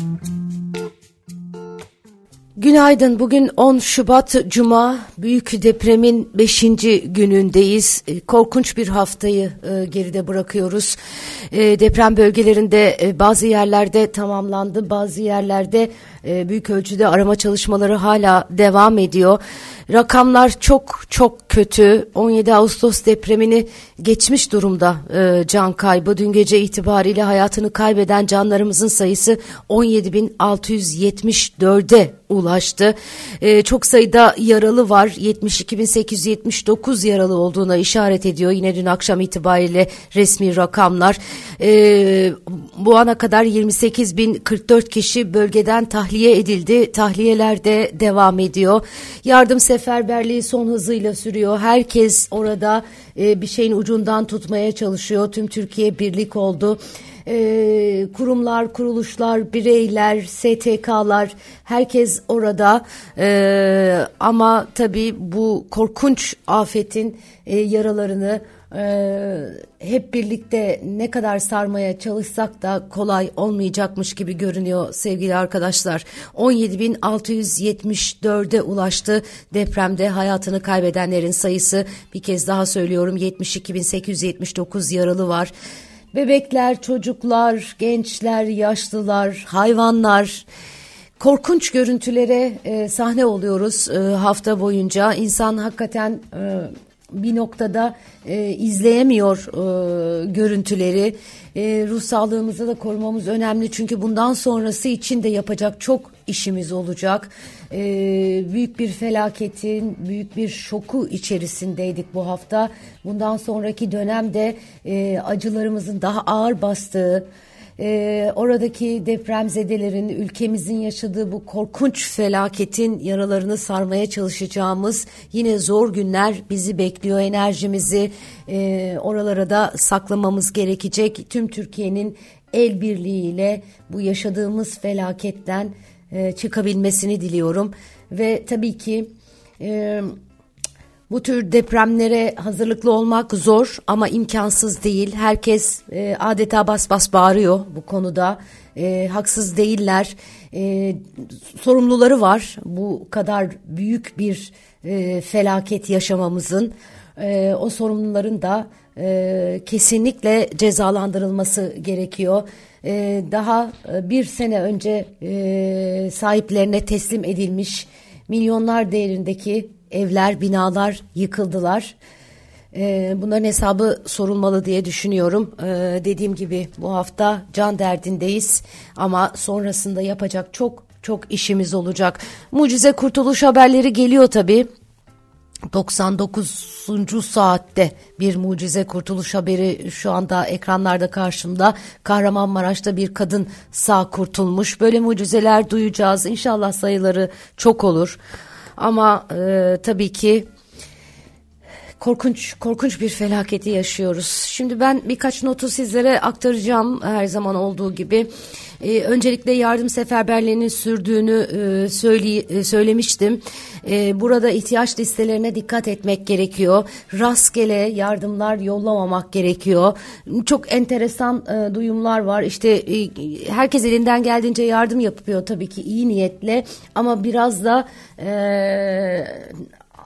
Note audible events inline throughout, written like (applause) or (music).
Mm-hmm. Günaydın. Bugün 10 Şubat Cuma. Büyük depremin 5. günündeyiz. E, korkunç bir haftayı e, geride bırakıyoruz. E, deprem bölgelerinde bazı yerlerde tamamlandı. Bazı yerlerde büyük ölçüde arama çalışmaları hala devam ediyor. Rakamlar çok çok kötü. 17 Ağustos depremini geçmiş durumda can kaybı. Dün gece itibariyle hayatını kaybeden canlarımızın sayısı 17.674'e ulaştı. E, çok sayıda yaralı var. 72.879 yaralı olduğuna işaret ediyor. Yine dün akşam itibariyle resmi rakamlar. E, bu ana kadar 28.044 kişi bölgeden tahliye edildi. Tahliyeler de devam ediyor. Yardım seferberliği son hızıyla sürüyor. Herkes orada e, bir şeyin ucundan tutmaya çalışıyor. Tüm Türkiye birlik oldu. E, kurumlar, kuruluşlar, bireyler, STK'lar herkes orada e, ama tabii bu korkunç afetin e, yaralarını e, hep birlikte ne kadar sarmaya çalışsak da kolay olmayacakmış gibi görünüyor sevgili arkadaşlar. 17.674'e ulaştı depremde hayatını kaybedenlerin sayısı bir kez daha söylüyorum 72.879 yaralı var. Bebekler, çocuklar, gençler, yaşlılar, hayvanlar korkunç görüntülere e, sahne oluyoruz e, hafta boyunca. İnsan hakikaten e, bir noktada e, izleyemiyor e, görüntüleri. E, ruh sağlığımızı da korumamız önemli çünkü bundan sonrası için de yapacak çok işimiz olacak. E, büyük bir felaketin, büyük bir şoku içerisindeydik bu hafta. Bundan sonraki dönemde e, acılarımızın daha ağır bastığı, e, oradaki depremzedelerin ülkemizin yaşadığı bu korkunç felaketin yaralarını sarmaya çalışacağımız yine zor günler bizi bekliyor. Enerjimizi e, oralara da saklamamız gerekecek. Tüm Türkiye'nin el birliğiyle bu yaşadığımız felaketten e, çıkabilmesini diliyorum ve tabii ki e, bu tür depremlere hazırlıklı olmak zor ama imkansız değil. Herkes e, adeta bas bas bağırıyor bu konuda. E, haksız değiller. E, sorumluları var bu kadar büyük bir e, felaket yaşamamızın. E, o sorumluların da e, kesinlikle cezalandırılması gerekiyor. E, daha bir sene önce e, sahiplerine teslim edilmiş milyonlar değerindeki evler, binalar yıkıldılar. E, bunların hesabı sorulmalı diye düşünüyorum. E, dediğim gibi bu hafta can derdindeyiz ama sonrasında yapacak çok çok işimiz olacak. Mucize kurtuluş haberleri geliyor tabii. 99. saatte bir mucize kurtuluş haberi şu anda ekranlarda karşımda. Kahramanmaraş'ta bir kadın sağ kurtulmuş. Böyle mucizeler duyacağız. İnşallah sayıları çok olur. Ama e, tabii ki korkunç korkunç bir felaketi yaşıyoruz. Şimdi ben birkaç notu sizlere aktaracağım her zaman olduğu gibi. Ee, öncelikle yardım seferberliğinin sürdüğünü e, söyle, e, söylemiştim. E, burada ihtiyaç listelerine dikkat etmek gerekiyor. Rastgele yardımlar yollamamak gerekiyor. Çok enteresan e, duyumlar var. İşte e, herkes elinden geldiğince yardım yapıyor tabii ki iyi niyetle ama biraz da e,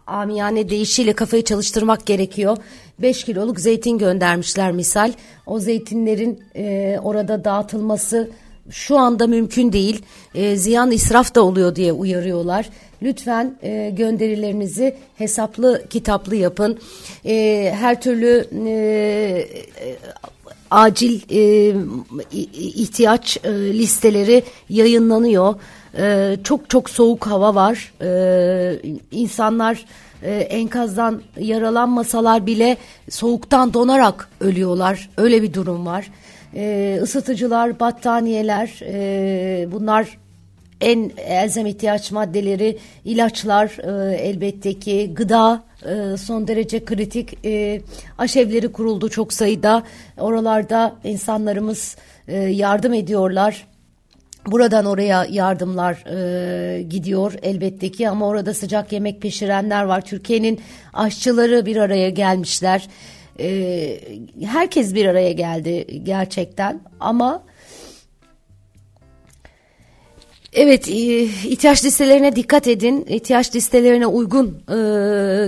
amiyane deyişiyle kafayı çalıştırmak gerekiyor. 5 kiloluk zeytin göndermişler misal. O zeytinlerin e, orada dağıtılması şu anda mümkün değil. E, ziyan israf da oluyor diye uyarıyorlar. Lütfen e, gönderilerinizi hesaplı kitaplı yapın. E, her türlü e, e acil e, ihtiyaç e, listeleri yayınlanıyor. E, çok çok soğuk hava var. E, insanlar e, enkazdan yaralanmasalar bile soğuktan donarak ölüyorlar. Öyle bir durum var. E, ısıtıcılar, battaniyeler e, bunlar en elzem ihtiyaç maddeleri, ilaçlar e, elbette ki, gıda e, son derece kritik. E, aşevleri kuruldu çok sayıda. Oralarda insanlarımız e, yardım ediyorlar. Buradan oraya yardımlar e, gidiyor elbette ki ama orada sıcak yemek pişirenler var. Türkiye'nin aşçıları bir araya gelmişler. E, herkes bir araya geldi gerçekten ama Evet, ihtiyaç listelerine dikkat edin. İhtiyaç listelerine uygun e,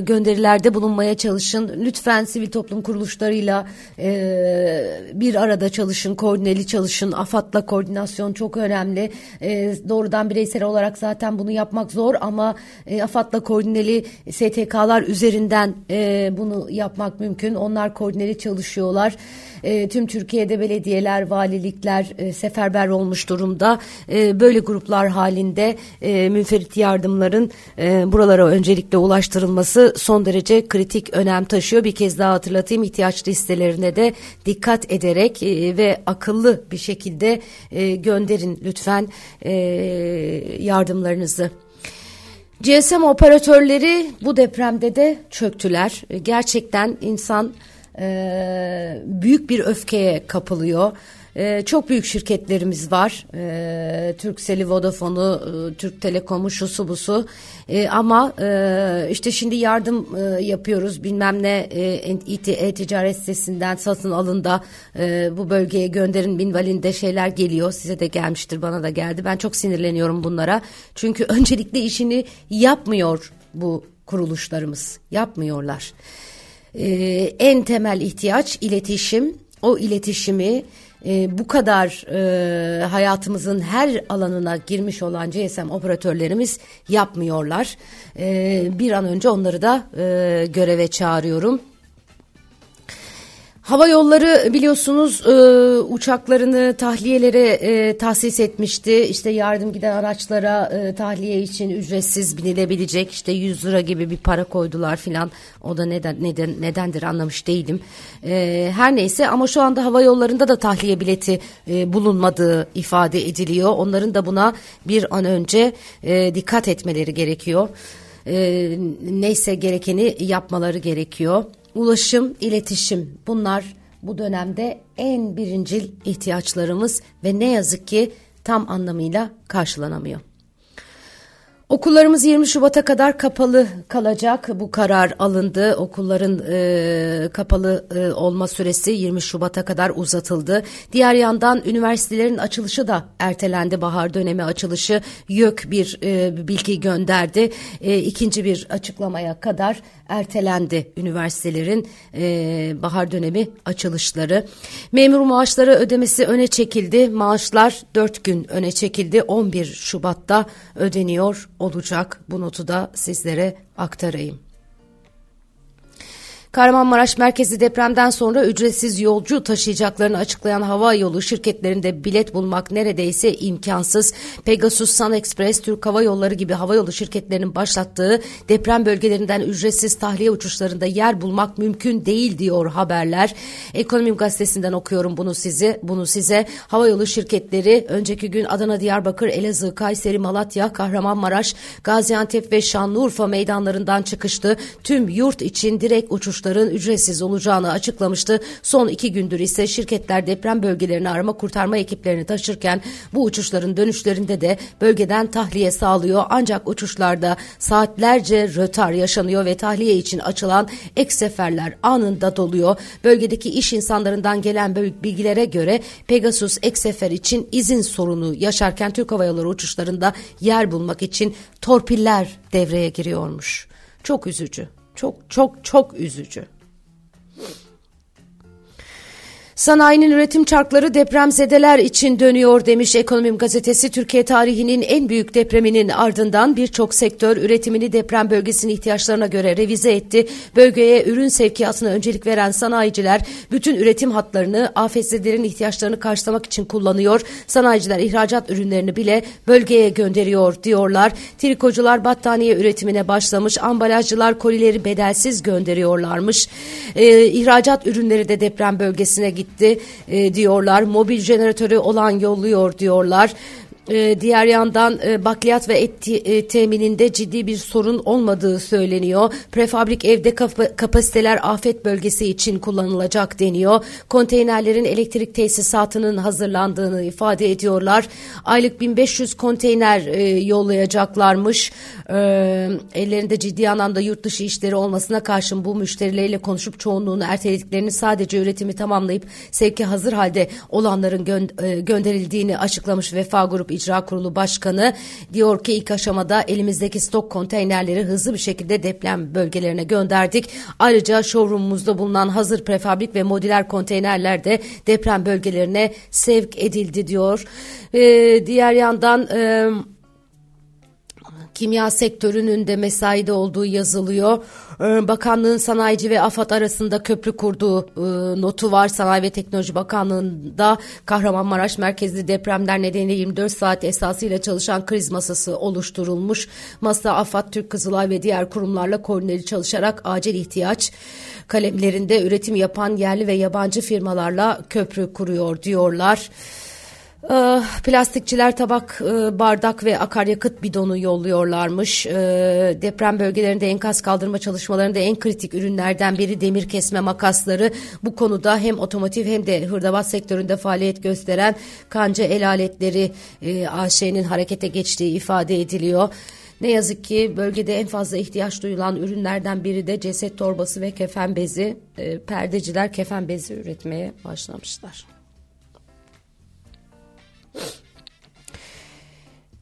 gönderilerde bulunmaya çalışın. Lütfen sivil toplum kuruluşlarıyla e, bir arada çalışın, koordineli çalışın. AFAD'la koordinasyon çok önemli. E, doğrudan bireysel olarak zaten bunu yapmak zor ama e, AFAD'la koordineli STK'lar üzerinden e, bunu yapmak mümkün. Onlar koordineli çalışıyorlar. E, tüm Türkiye'de belediyeler, valilikler e, seferber olmuş durumda. E, böyle gruplar halinde e, münferit yardımların e, buralara öncelikle ulaştırılması son derece kritik önem taşıyor. Bir kez daha hatırlatayım ihtiyaç listelerine de dikkat ederek e, ve akıllı bir şekilde e, gönderin lütfen e, yardımlarınızı. GSM operatörleri bu depremde de çöktüler. Gerçekten insan e, büyük bir öfkeye kapılıyor. E, çok büyük şirketlerimiz var. E, Turkcell'i, Vodafone'u, e, Türk Telekom'u, şusu busu. E, ama e, işte şimdi yardım e, yapıyoruz. Bilmem ne e-ticaret sitesinden satın alın da e, bu bölgeye gönderin minvalinde şeyler geliyor. Size de gelmiştir, bana da geldi. Ben çok sinirleniyorum bunlara. Çünkü (laughs) öncelikle işini yapmıyor bu kuruluşlarımız. Yapmıyorlar e, en temel ihtiyaç iletişim. O iletişimi e, bu kadar e, hayatımızın her alanına girmiş olan GSM operatörlerimiz yapmıyorlar. E, bir an önce onları da e, göreve çağırıyorum. Hava yolları biliyorsunuz e, uçaklarını tahliyelere e, tahsis etmişti. İşte yardım giden araçlara e, tahliye için ücretsiz binilebilecek işte 100 lira gibi bir para koydular filan. O da neden neden nedendir anlamış değilim. E, her neyse ama şu anda hava yollarında da tahliye bileti e, bulunmadığı ifade ediliyor. Onların da buna bir an önce e, dikkat etmeleri gerekiyor. E, neyse gerekeni yapmaları gerekiyor ulaşım, iletişim bunlar bu dönemde en birincil ihtiyaçlarımız ve ne yazık ki tam anlamıyla karşılanamıyor. Okullarımız 20 Şubat'a kadar kapalı kalacak. Bu karar alındı. Okulların e, kapalı e, olma süresi 20 Şubat'a kadar uzatıldı. Diğer yandan üniversitelerin açılışı da ertelendi. Bahar dönemi açılışı YÖK bir e, bilgi gönderdi. E, ikinci bir açıklamaya kadar ertelendi üniversitelerin e, bahar dönemi açılışları. Memur maaşları ödemesi öne çekildi. Maaşlar 4 gün öne çekildi. 11 Şubat'ta ödeniyor olacak. Bu notu da sizlere aktarayım. Kahramanmaraş merkezi depremden sonra ücretsiz yolcu taşıyacaklarını açıklayan hava yolu şirketlerinde bilet bulmak neredeyse imkansız. Pegasus, Sun Express, Türk Hava Yolları gibi hava yolu şirketlerinin başlattığı deprem bölgelerinden ücretsiz tahliye uçuşlarında yer bulmak mümkün değil diyor haberler. Ekonomim gazetesinden okuyorum bunu size. Bunu size hava yolu şirketleri önceki gün Adana, Diyarbakır, Elazığ, Kayseri, Malatya, Kahramanmaraş, Gaziantep ve Şanlıurfa meydanlarından çıkıştı. Tüm yurt için direkt uçuşlar uçuşların ücretsiz olacağını açıklamıştı. Son iki gündür ise şirketler deprem bölgelerine arama kurtarma ekiplerini taşırken bu uçuşların dönüşlerinde de bölgeden tahliye sağlıyor. Ancak uçuşlarda saatlerce rötar yaşanıyor ve tahliye için açılan ek seferler anında doluyor. Bölgedeki iş insanlarından gelen bilgilere göre Pegasus ek sefer için izin sorunu yaşarken Türk Hava Yolları uçuşlarında yer bulmak için torpiller devreye giriyormuş. Çok üzücü. Çok çok çok üzücü. Sanayinin üretim çarkları depremzedeler için dönüyor demiş Ekonomim Gazetesi. Türkiye tarihinin en büyük depreminin ardından birçok sektör üretimini deprem bölgesinin ihtiyaçlarına göre revize etti. Bölgeye ürün sevkiyatına öncelik veren sanayiciler bütün üretim hatlarını afetzedelerin ihtiyaçlarını karşılamak için kullanıyor. Sanayiciler ihracat ürünlerini bile bölgeye gönderiyor diyorlar. Trikocular battaniye üretimine başlamış. Ambalajcılar kolileri bedelsiz gönderiyorlarmış. Ee, ihracat ürünleri de deprem bölgesine gitti gitti e, diyorlar. Mobil jeneratörü olan yolluyor diyorlar. E, diğer yandan e, bakliyat ve et e, temininde ciddi bir sorun olmadığı söyleniyor. Prefabrik evde kap kapasiteler afet bölgesi için kullanılacak deniyor. Konteynerlerin elektrik tesisatının hazırlandığını ifade ediyorlar. Aylık 1500 konteyner e, yollayacaklarmış. E, ellerinde ciddi anlamda yurt dışı işleri olmasına karşın bu müşterileriyle konuşup çoğunluğunu ertelediklerini sadece üretimi tamamlayıp sevki hazır halde olanların gö gönderildiğini açıklamış Vefa Grup İcra Kurulu Başkanı diyor ki ilk aşamada elimizdeki stok konteynerleri hızlı bir şekilde deprem bölgelerine gönderdik. Ayrıca showroomumuzda bulunan hazır prefabrik ve modüler konteynerler de deprem bölgelerine sevk edildi diyor. Ee, diğer yandan... E, kimya sektörünün de mesaide olduğu yazılıyor. Ee, bakanlığın sanayici ve AFAD arasında köprü kurduğu e, notu var. Sanayi ve Teknoloji Bakanlığı'nda Kahramanmaraş merkezli depremler nedeniyle 24 saat esasıyla çalışan kriz masası oluşturulmuş. Masa AFAD, Türk Kızılay ve diğer kurumlarla koordineli çalışarak acil ihtiyaç kalemlerinde üretim yapan yerli ve yabancı firmalarla köprü kuruyor diyorlar. Ee, plastikçiler tabak, e, bardak ve akaryakıt bidonu yolluyorlarmış. Ee, deprem bölgelerinde enkaz kaldırma çalışmalarında en kritik ürünlerden biri demir kesme makasları. Bu konuda hem otomotiv hem de hırdavat sektöründe faaliyet gösteren Kanca El Aletleri e, AŞ'nin harekete geçtiği ifade ediliyor. Ne yazık ki bölgede en fazla ihtiyaç duyulan ürünlerden biri de ceset torbası ve kefen bezi. Perdeciler kefen bezi üretmeye başlamışlar.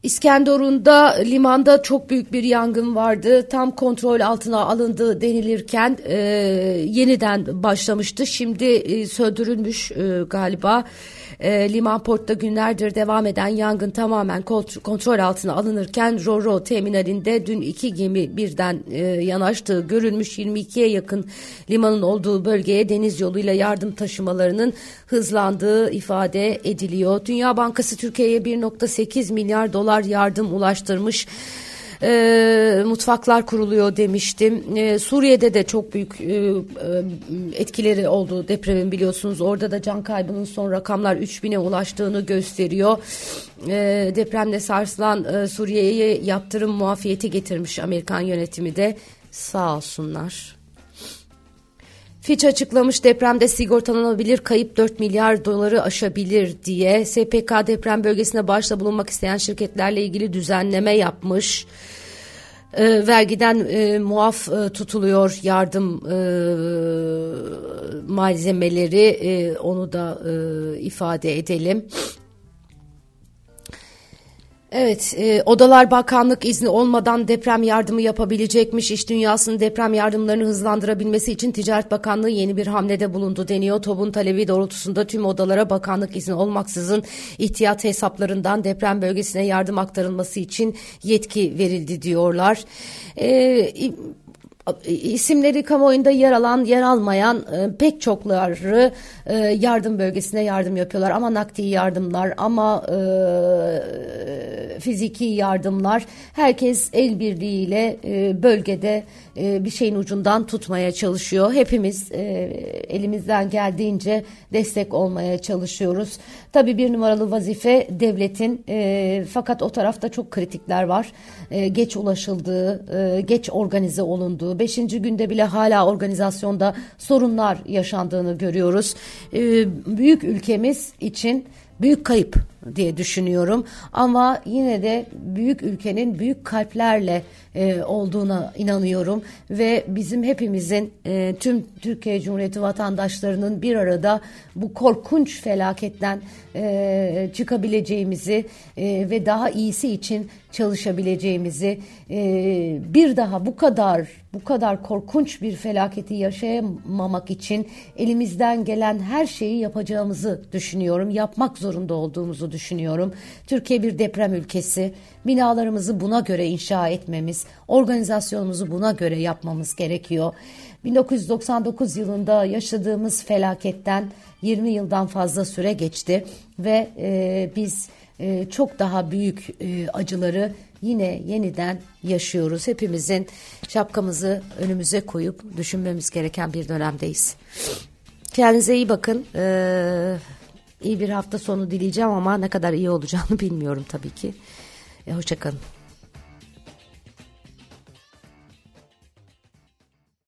İskenderun'da limanda çok büyük bir yangın vardı. Tam kontrol altına alındı denilirken e, yeniden başlamıştı. Şimdi e, söndürülmüş e, galiba. E, liman portta günlerdir devam eden yangın tamamen kontrol altına alınırken Roro terminalinde dün iki gemi birden e, yanaştığı görülmüş 22'ye yakın limanın olduğu bölgeye deniz yoluyla yardım taşımalarının hızlandığı ifade ediliyor. Dünya Bankası Türkiye'ye 1.8 milyar dolar yardım ulaştırmış e, mutfaklar kuruluyor demiştim. E, Suriye'de de çok büyük e, e, etkileri oldu depremin biliyorsunuz. Orada da can kaybının son rakamlar 3000'e ulaştığını gösteriyor. E, depremde sarsılan e, Suriye'ye yaptırım muafiyeti getirmiş Amerikan yönetimi de sağ olsunlar. Fitch açıklamış depremde sigortalanabilir kayıp 4 milyar doları aşabilir diye. SPK deprem bölgesine başta bulunmak isteyen şirketlerle ilgili düzenleme yapmış. E, vergiden e, muaf e, tutuluyor yardım e, malzemeleri e, onu da e, ifade edelim. Evet, e, Odalar Bakanlık izni olmadan deprem yardımı yapabilecekmiş. İş dünyasının deprem yardımlarını hızlandırabilmesi için Ticaret Bakanlığı yeni bir hamlede bulundu deniyor. TOB'un talebi doğrultusunda tüm odalara bakanlık izni olmaksızın ihtiyat hesaplarından deprem bölgesine yardım aktarılması için yetki verildi diyorlar. E, isimleri kamuoyunda yer alan, yer almayan e, pek çokları e, yardım bölgesine yardım yapıyorlar. Ama nakdi yardımlar, ama e, fiziki yardımlar. Herkes el birliğiyle bölgede e, bir şeyin ucundan tutmaya çalışıyor. Hepimiz e, elimizden geldiğince destek olmaya çalışıyoruz. Tabii bir numaralı vazife devletin e, fakat o tarafta çok kritikler var. E, geç ulaşıldığı, e, geç organize olunduğu, beşinci günde bile hala organizasyonda sorunlar yaşandığını görüyoruz. E, büyük ülkemiz için büyük kayıp diye düşünüyorum. Ama yine de büyük ülkenin büyük kalplerle e, olduğuna inanıyorum ve bizim hepimizin e, tüm Türkiye Cumhuriyeti vatandaşlarının bir arada bu korkunç felaketten e, çıkabileceğimizi e, ve daha iyisi için çalışabileceğimizi e, bir daha bu kadar bu kadar korkunç bir felaketi yaşayamamak için elimizden gelen her şeyi yapacağımızı düşünüyorum. Yapmak zorunda olduğumuzu düşünüyorum. Türkiye bir deprem ülkesi. Binalarımızı buna göre inşa etmemiz, organizasyonumuzu buna göre yapmamız gerekiyor. 1999 yılında yaşadığımız felaketten 20 yıldan fazla süre geçti ve e, biz e, çok daha büyük e, acıları yine yeniden yaşıyoruz. Hepimizin şapkamızı önümüze koyup düşünmemiz gereken bir dönemdeyiz. Kendinize iyi bakın. Ee, iyi bir hafta sonu dileyeceğim ama ne kadar iyi olacağını (laughs) bilmiyorum tabii ki. E, hoşçakalın.